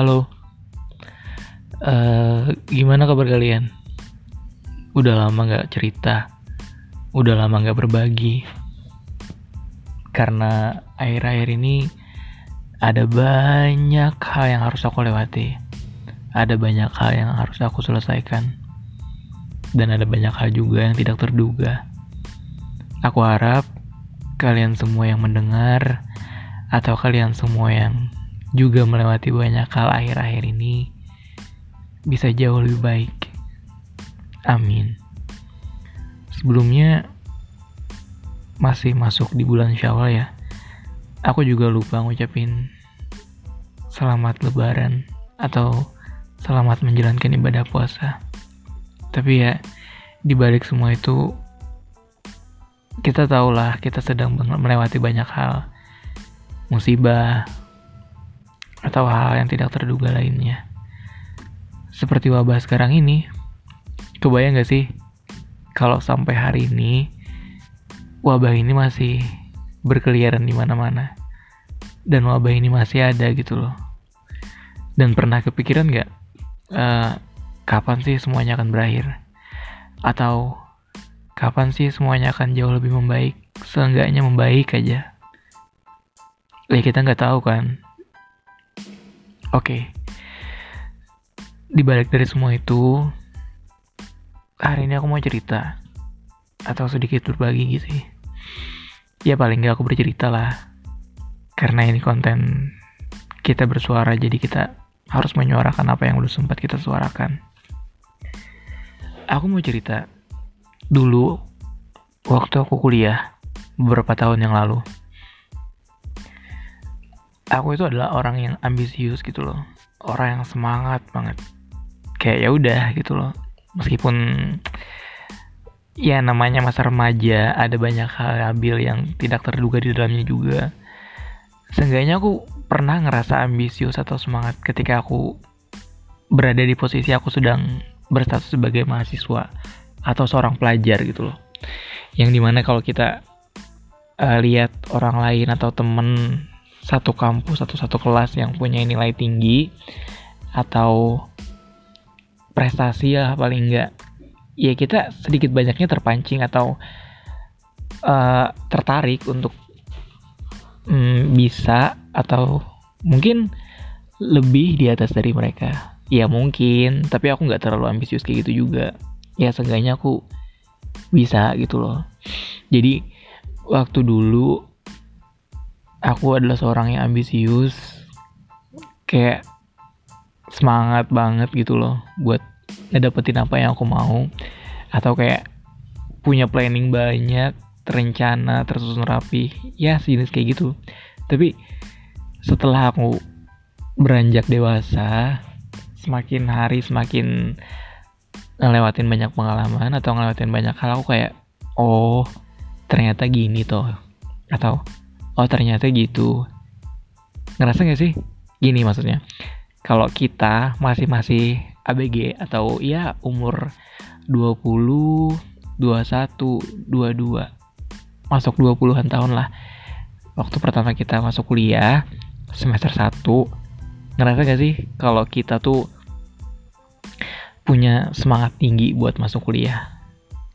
Halo. Uh, gimana kabar kalian? Udah lama gak cerita. Udah lama gak berbagi. Karena akhir-akhir ini ada banyak hal yang harus aku lewati. Ada banyak hal yang harus aku selesaikan. Dan ada banyak hal juga yang tidak terduga. Aku harap kalian semua yang mendengar atau kalian semua yang juga melewati banyak hal akhir-akhir ini bisa jauh lebih baik. Amin. Sebelumnya masih masuk di bulan Syawal ya. Aku juga lupa ngucapin selamat lebaran atau selamat menjalankan ibadah puasa. Tapi ya di balik semua itu kita tahulah kita sedang melewati banyak hal musibah, atau hal yang tidak terduga lainnya. Seperti wabah sekarang ini, kebayang gak sih kalau sampai hari ini wabah ini masih berkeliaran di mana-mana dan wabah ini masih ada gitu loh. Dan pernah kepikiran gak uh, kapan sih semuanya akan berakhir? Atau kapan sih semuanya akan jauh lebih membaik? Seenggaknya membaik aja ya kita nggak tahu kan oke. Okay. di balik dari semua itu hari ini aku mau cerita. Atau sedikit berbagi gitu sih. Ya paling nggak aku bercerita lah. Karena ini konten kita bersuara jadi kita harus menyuarakan apa yang udah sempat kita suarakan. Aku mau cerita. Dulu waktu aku kuliah beberapa tahun yang lalu aku itu adalah orang yang ambisius gitu loh. Orang yang semangat banget. Kayak ya udah gitu loh. Meskipun ya namanya masa remaja ada banyak hal labil yang tidak terduga di dalamnya juga. Seenggaknya aku pernah ngerasa ambisius atau semangat ketika aku berada di posisi aku sedang berstatus sebagai mahasiswa atau seorang pelajar gitu loh. Yang di mana kalau kita uh, lihat orang lain atau temen satu kampus atau satu kelas yang punya nilai tinggi atau prestasi ya paling enggak ya kita sedikit banyaknya terpancing atau uh, tertarik untuk um, bisa atau mungkin lebih di atas dari mereka. Ya mungkin tapi aku nggak terlalu ambisius kayak gitu juga. Ya seenggaknya aku bisa gitu loh. Jadi waktu dulu aku adalah seorang yang ambisius kayak semangat banget gitu loh buat ngedapetin apa yang aku mau. Atau kayak punya planning banyak terencana tersusun rapi. Ya sejenis kayak gitu. Tapi setelah aku beranjak dewasa semakin hari semakin ngelewatin banyak pengalaman atau ngelewatin banyak hal aku kayak oh ternyata gini toh. Atau oh ternyata gitu. Ngerasa gak sih? Gini maksudnya. Kalau kita masih masih ABG atau ya umur 20 21 22 masuk 20-an tahun lah. Waktu pertama kita masuk kuliah semester 1 ngerasa gak sih kalau kita tuh punya semangat tinggi buat masuk kuliah?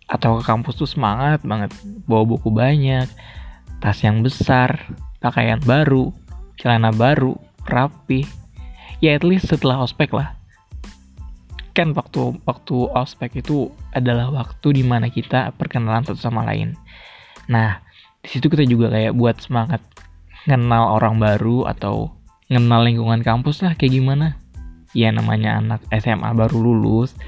Atau ke kampus tuh semangat banget bawa buku banyak tas yang besar, pakaian baru, celana baru, rapi. Ya at least setelah ospek lah. Kan waktu waktu ospek itu adalah waktu di mana kita perkenalan satu sama lain. Nah, di situ kita juga kayak buat semangat kenal orang baru atau kenal lingkungan kampus lah kayak gimana. Ya namanya anak SMA baru lulus,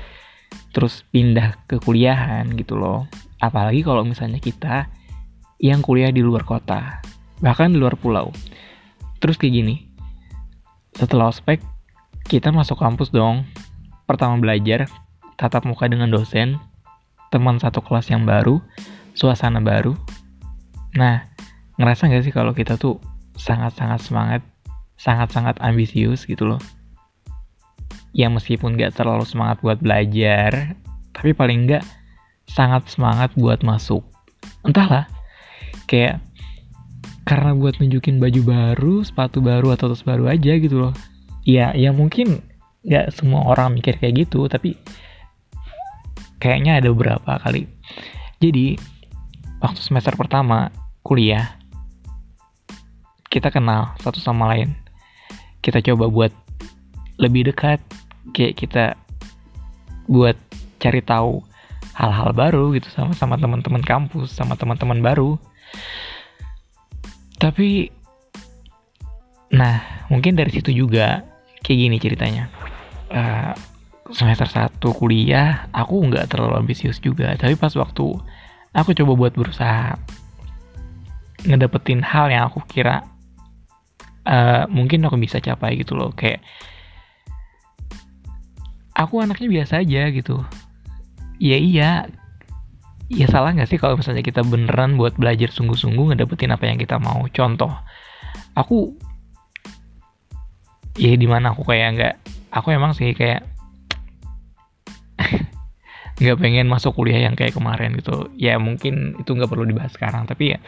terus pindah ke kuliahan gitu loh. Apalagi kalau misalnya kita yang kuliah di luar kota, bahkan di luar pulau. Terus kayak gini, setelah ospek, kita masuk kampus dong. Pertama belajar, tatap muka dengan dosen, teman satu kelas yang baru, suasana baru. Nah, ngerasa gak sih kalau kita tuh sangat-sangat semangat, sangat-sangat ambisius gitu loh. Ya meskipun gak terlalu semangat buat belajar, tapi paling gak sangat semangat buat masuk. Entahlah, kayak karena buat nunjukin baju baru, sepatu baru atau tas baru aja gitu loh. ya ya mungkin nggak semua orang mikir kayak gitu tapi kayaknya ada beberapa kali. Jadi waktu semester pertama kuliah kita kenal satu sama lain. Kita coba buat lebih dekat kayak kita buat cari tahu hal-hal baru gitu sama sama teman-teman kampus sama teman-teman baru tapi nah mungkin dari situ juga kayak gini ceritanya. Uh, semester 1 kuliah aku nggak terlalu ambisius juga. Tapi pas waktu aku coba buat berusaha ngedapetin hal yang aku kira uh, mungkin aku bisa capai gitu loh. Kayak aku anaknya biasa aja gitu. Ya iya ya salah nggak sih kalau misalnya kita beneran buat belajar sungguh-sungguh ngedapetin apa yang kita mau? Contoh aku ya di mana aku kayak nggak aku emang sih kayak nggak pengen masuk kuliah yang kayak kemarin gitu. Ya mungkin itu nggak perlu dibahas sekarang tapi ya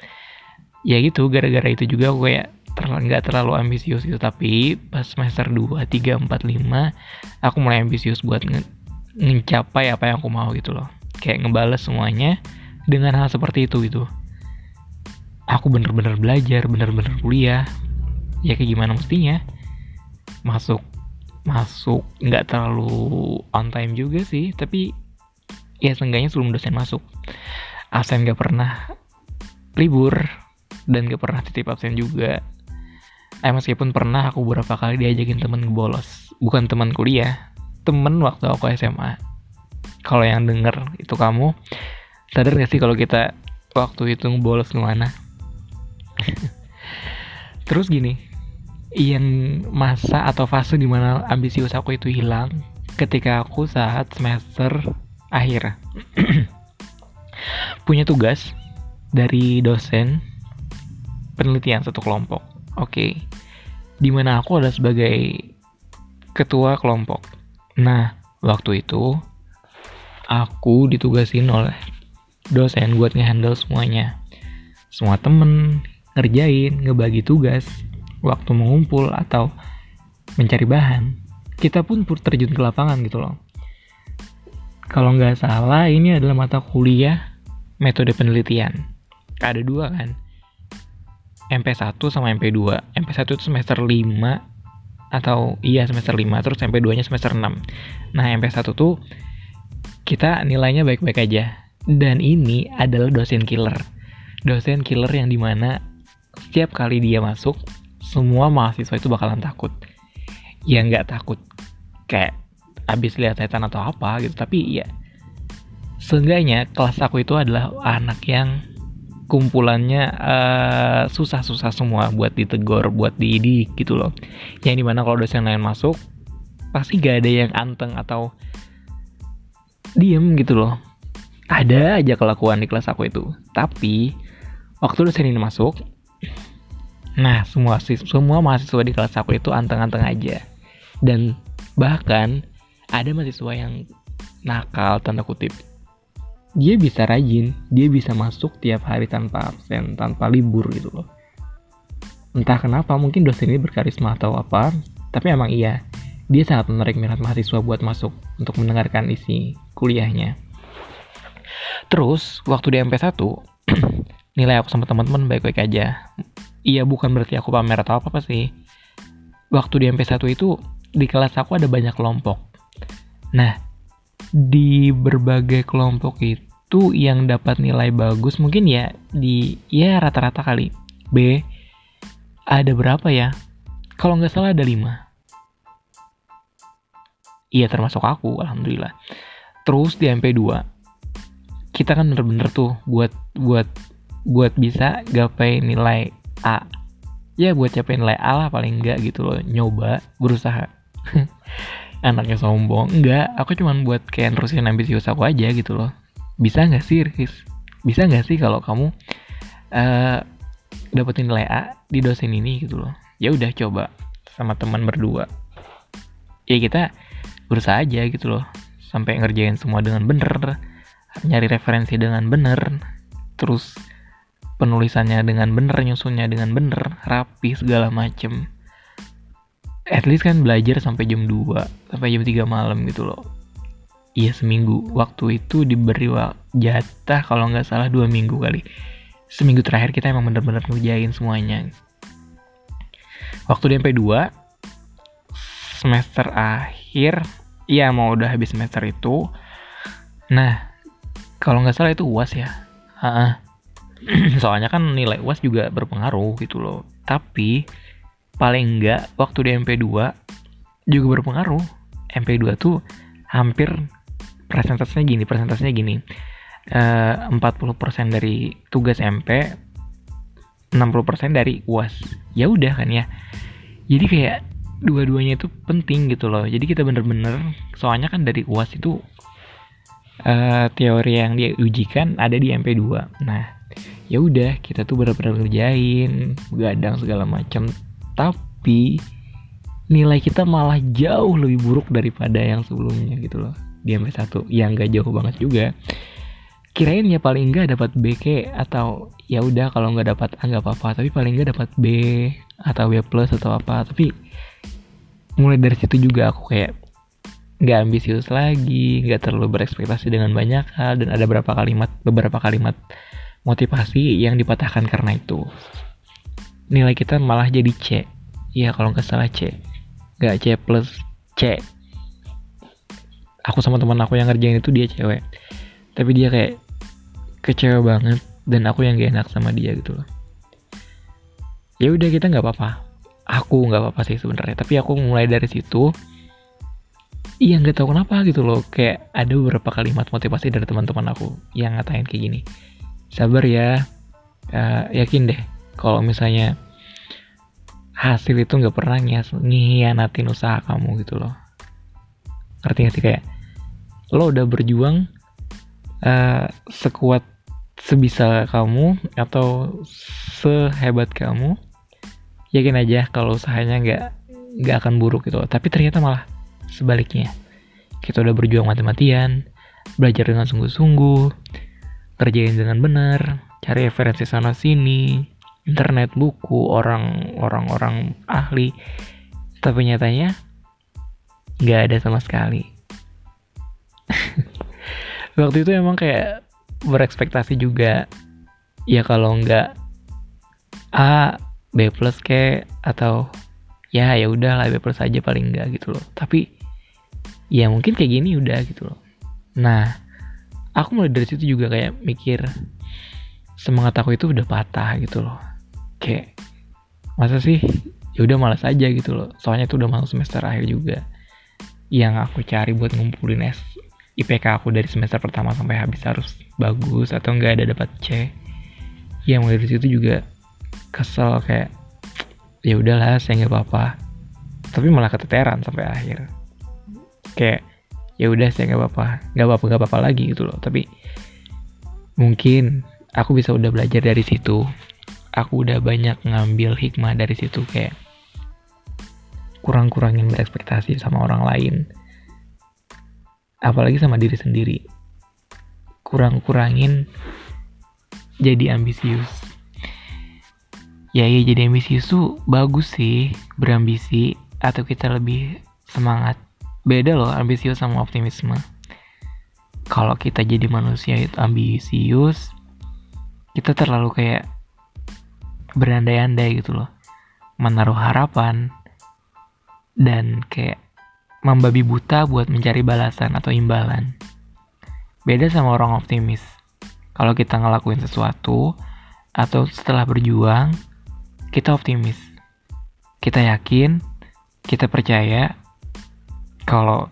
ya gitu gara-gara itu juga aku kayak nggak terlalu ambisius gitu. Tapi pas semester 2, 3, 4, 5 aku mulai ambisius buat nge ngecapai apa yang aku mau gitu loh kayak ngebales semuanya dengan hal seperti itu gitu. Aku bener-bener belajar bener-bener kuliah. Ya kayak gimana mestinya? Masuk masuk nggak terlalu on time juga sih tapi ya seenggaknya sebelum dosen masuk. Absen nggak pernah libur dan gak pernah titip absen juga. Eh meskipun pernah aku beberapa kali diajakin temen ngebolos bukan teman kuliah temen waktu aku SMA kalau yang denger itu kamu sadar gak sih kalau kita waktu itu bolos ke mana? Terus gini yang masa atau fase di mana ambisius aku itu hilang ketika aku saat semester akhir. Punya tugas dari dosen penelitian satu kelompok oke? Okay. di mana aku adalah sebagai ketua kelompok. Nah, waktu itu aku ditugasin oleh dosen buat ngehandle semuanya. Semua temen ngerjain, ngebagi tugas, waktu mengumpul atau mencari bahan. Kita pun terjun ke lapangan gitu loh. Kalau nggak salah ini adalah mata kuliah metode penelitian. Ada dua kan. MP1 sama MP2. MP1 itu semester 5 atau iya semester 5 terus MP2 nya semester 6 nah MP1 tuh kita nilainya baik-baik aja. Dan ini adalah dosen killer. Dosen killer yang di mana setiap kali dia masuk semua mahasiswa itu bakalan takut. Ya nggak takut kayak abis lihat setan atau apa gitu. Tapi ya seenggaknya kelas aku itu adalah anak yang kumpulannya uh, susah-susah semua buat ditegur, buat dididik gitu loh. Yang di mana kalau dosen lain masuk, pasti gak ada yang anteng atau diem gitu loh. Ada aja kelakuan di kelas aku itu. Tapi waktu dosen ini masuk, nah semua semua mahasiswa di kelas aku itu anteng-anteng aja. Dan bahkan ada mahasiswa yang nakal tanda kutip dia bisa rajin, dia bisa masuk tiap hari tanpa absen, tanpa libur gitu loh. Entah kenapa, mungkin dosen ini berkarisma atau apa, tapi emang iya, dia sangat menarik minat mahasiswa buat masuk untuk mendengarkan isi kuliahnya. Terus, waktu di MP1, nilai aku sama teman-teman baik-baik aja. Iya, bukan berarti aku pamer atau apa-apa sih. Waktu di MP1 itu, di kelas aku ada banyak kelompok. Nah, di berbagai kelompok itu yang dapat nilai bagus mungkin ya di ya rata-rata kali B ada berapa ya kalau nggak salah ada 5 iya termasuk aku alhamdulillah. Terus di MP2 kita kan bener-bener tuh buat buat buat bisa gapai nilai A. Ya buat capai nilai A lah paling enggak gitu loh nyoba berusaha. Anaknya sombong enggak aku cuman buat kayak nerusin ambisius aku aja gitu loh. Bisa nggak sih Riz? Bisa nggak sih kalau kamu uh, dapetin nilai A di dosen ini gitu loh? Ya udah coba sama teman berdua. Ya kita berusaha aja gitu loh. Sampai ngerjain semua dengan bener nyari referensi dengan bener terus penulisannya dengan bener nyusunnya dengan bener rapi segala macem. At least kan belajar sampai jam 2 sampai jam 3 malam gitu loh. Iya seminggu. Waktu itu diberi jatah kalau nggak salah dua minggu kali. Seminggu terakhir kita emang bener-bener ngerjain semuanya. Waktu di MP2 semester akhir iya mau udah habis semester itu. Nah kalau nggak salah itu uas ya. Uh soalnya kan nilai uas juga berpengaruh gitu loh. Tapi paling enggak waktu di MP2 juga berpengaruh. MP2 tuh hampir presentasenya gini presentasenya gini. Eh, uh, 40% dari tugas MP 60% dari UAS ya udah kan ya. Jadi kayak dua-duanya itu penting gitu loh. Jadi kita bener-bener soalnya kan dari UAS itu uh, teori yang dia ujikan ada di MP2 nah ya udah kita tuh bener-bener ngerjain gadang segala macam tapi nilai kita malah jauh lebih buruk daripada yang sebelumnya gitu loh di MP1 yang gak jauh banget juga. Kirain ya paling enggak dapat B ke atau ya udah kalau nggak dapat nggak apa-apa. Tapi paling enggak dapat B atau B plus atau apa. Tapi mulai dari situ juga aku kayak nggak ambisius lagi nggak terlalu berekspektasi dengan banyak hal dan ada beberapa kalimat beberapa kalimat motivasi yang dipatahkan karena itu. Nilai kita malah jadi C. Ya kalau nggak salah C. Nggak C plus C. Aku sama teman aku yang ngerjain itu dia cewek. Tapi dia kayak kecewa banget dan aku yang gak enak sama dia gitu loh. Ya udah kita nggak apa-apa aku nggak apa-apa sih sebenarnya tapi aku mulai dari situ iya nggak tahu kenapa gitu loh. Kayak ada beberapa kalimat motivasi dari teman-teman aku yang ngatain kayak gini. Sabar ya uh, yakin deh kalau misalnya hasil itu nggak pernah ngianatin usaha kamu gitu loh. Gak sih? Kayak lo udah berjuang uh, sekuat sebisa kamu atau sehebat kamu yakin aja kalau usahanya nggak nggak akan buruk gitu. Tapi ternyata malah sebaliknya. Kita udah berjuang mati-matian belajar dengan sungguh-sungguh kerjain dengan benar cari referensi sana sini internet buku orang orang orang ahli. Tapi nyatanya nggak ada sama sekali. Waktu itu emang kayak berekspektasi juga. Ya kalau nggak A B plus ke atau ya ya udah lah B plus aja paling enggak gitu loh. Tapi ya mungkin kayak gini udah gitu loh. Nah aku mulai dari situ juga kayak mikir semangat aku itu udah patah gitu loh. Kayak masa sih ya udah malas aja gitu loh. Soalnya itu udah masuk semester akhir juga. Yang aku cari buat ngumpulin S IPK aku dari semester pertama sampai habis harus bagus atau enggak ada dapat C. Ya mulai dari situ juga kesel kayak ya udahlah saya nggak apa-apa. Tapi malah keteteran sampai akhir. Kayak ya udah saya nggak apa-apa nggak apa-apa nggak apa-apa lagi gitu loh. Tapi mungkin aku bisa udah belajar dari situ. Aku udah banyak ngambil hikmah dari situ kayak kurang-kurangin berekspektasi sama orang lain. Apalagi sama diri sendiri. Kurang-kurangin jadi ambisius ya ya jadi ambisius tuh bagus sih berambisi atau kita lebih semangat. Beda loh ambisius sama optimisme. Kalau kita jadi manusia itu ambisius kita terlalu kayak berandai-andai gitu loh. Menaruh harapan dan kayak membabi buta buat mencari balasan atau imbalan. Beda sama orang optimis. Kalau kita ngelakuin sesuatu atau setelah berjuang kita optimis. Kita yakin, kita percaya kalau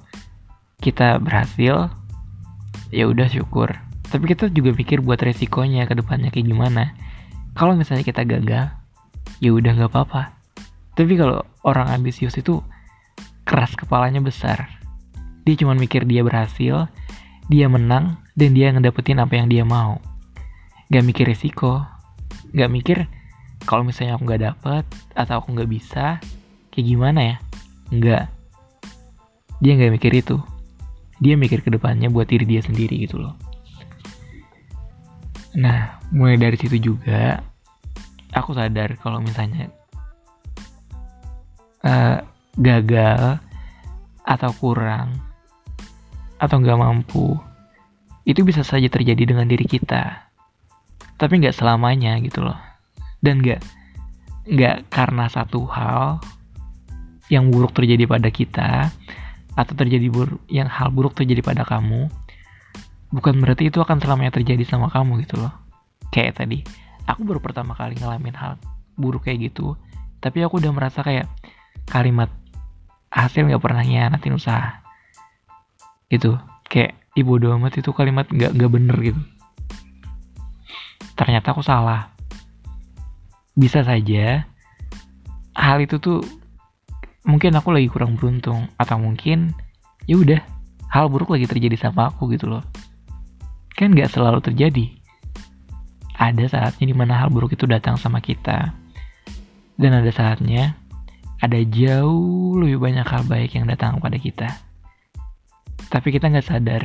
kita berhasil, ya udah syukur. Tapi kita juga pikir buat resikonya ke depannya kayak gimana. Kalau misalnya kita gagal, ya udah nggak apa-apa. Tapi kalau orang ambisius itu keras kepalanya besar. Dia cuma mikir dia berhasil, dia menang, dan dia ngedapetin apa yang dia mau. Gak mikir resiko, gak mikir kalau misalnya aku nggak dapet atau aku nggak bisa kayak gimana ya? Nggak. Dia nggak mikir itu. Dia mikir ke depannya buat diri dia sendiri gitu loh. Nah mulai dari situ juga aku sadar kalau misalnya uh, gagal atau kurang atau nggak mampu itu bisa saja terjadi dengan diri kita. Tapi nggak selamanya gitu loh dan nggak nggak karena satu hal yang buruk terjadi pada kita atau terjadi buruk yang hal buruk terjadi pada kamu bukan berarti itu akan selamanya terjadi sama kamu gitu loh. Kayak tadi aku baru pertama kali ngalamin hal buruk kayak gitu tapi aku udah merasa kayak kalimat hasil nggak pernah nyianatin usaha. Gitu kayak ibu amat itu kalimat nggak nggak bener gitu. Ternyata aku salah bisa saja hal itu tuh mungkin aku lagi kurang beruntung atau mungkin ya udah hal buruk lagi terjadi sama aku gitu loh. Kan nggak selalu terjadi. Ada saatnya di mana hal buruk itu datang sama kita. Dan ada saatnya ada jauh lebih banyak hal baik yang datang pada kita. Tapi kita nggak sadar.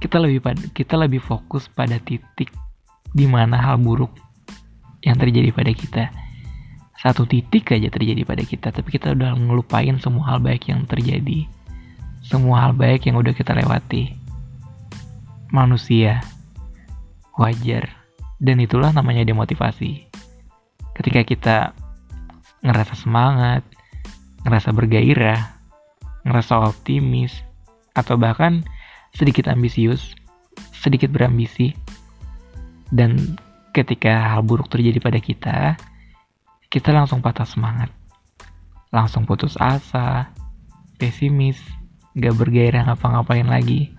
Kita lebih kita lebih fokus pada titik di mana hal buruk yang terjadi pada kita. Satu titik aja terjadi pada kita tapi kita udah ngelupain semua hal baik yang terjadi. Semua hal baik yang udah kita lewati. Manusia. Wajar. Dan itulah namanya demotivasi. Ketika kita ngerasa semangat ngerasa bergairah ngerasa optimis atau bahkan sedikit ambisius sedikit berambisi dan ketika hal buruk terjadi pada kita, kita langsung patah semangat. Langsung putus asa, pesimis, gak bergairah ngapa-ngapain lagi.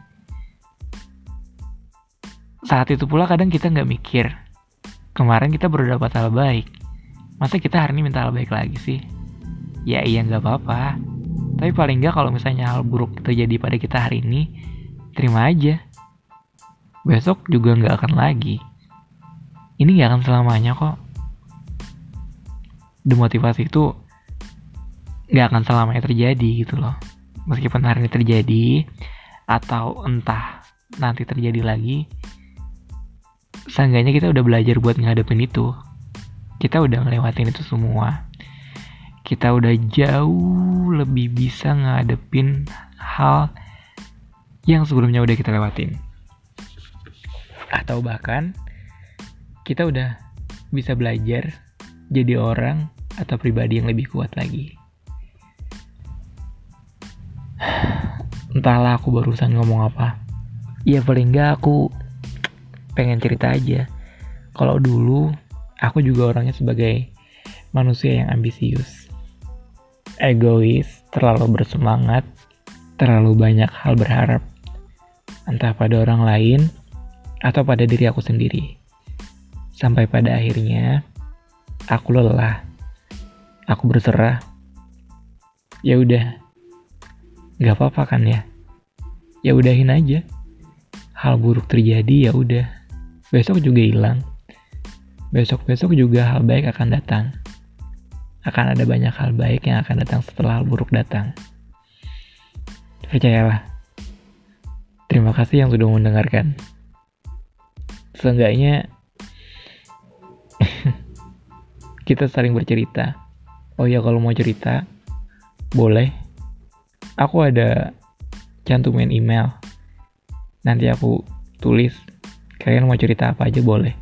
Saat itu pula kadang kita gak mikir, kemarin kita baru dapat hal baik. Masa kita hari ini minta hal baik lagi sih? Ya iya gak apa-apa. Tapi paling gak kalau misalnya hal buruk terjadi pada kita hari ini, terima aja. Besok juga gak akan lagi ini gak akan selamanya kok. Demotivasi itu gak akan selamanya terjadi gitu loh. Meskipun hari ini terjadi atau entah nanti terjadi lagi seenggaknya kita udah belajar buat ngadepin itu. Kita udah ngelewatin itu semua. Kita udah jauh lebih bisa ngadepin hal yang sebelumnya udah kita lewatin. Atau bahkan kita udah bisa belajar jadi orang atau pribadi yang lebih kuat lagi. Entahlah aku barusan ngomong apa. Ya paling gak aku pengen cerita aja. Kalau dulu aku juga orangnya sebagai manusia yang ambisius. Egois, terlalu bersemangat, terlalu banyak hal berharap. Entah pada orang lain atau pada diri aku sendiri. Sampai pada akhirnya aku lelah. Aku berserah. Ya udah. Gak apa-apa kan ya? Ya udahin aja. Hal buruk terjadi ya udah. Besok juga hilang. Besok-besok juga hal baik akan datang. Akan ada banyak hal baik yang akan datang setelah hal buruk datang. Percayalah. Terima kasih yang sudah mendengarkan. Seenggaknya kita saling bercerita. Oh ya kalau mau cerita, boleh. Aku ada cantumin email. Nanti aku tulis. Kalian mau cerita apa aja boleh.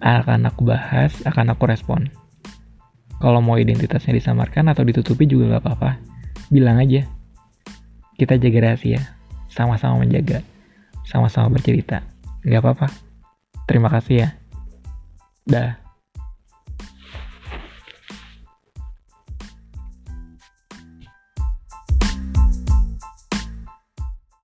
Akan aku bahas, akan aku respon. Kalau mau identitasnya disamarkan atau ditutupi juga gak apa-apa. Bilang aja. Kita jaga rahasia. Sama-sama menjaga. Sama-sama bercerita. Gak apa-apa. Terima kasih ya. Dah.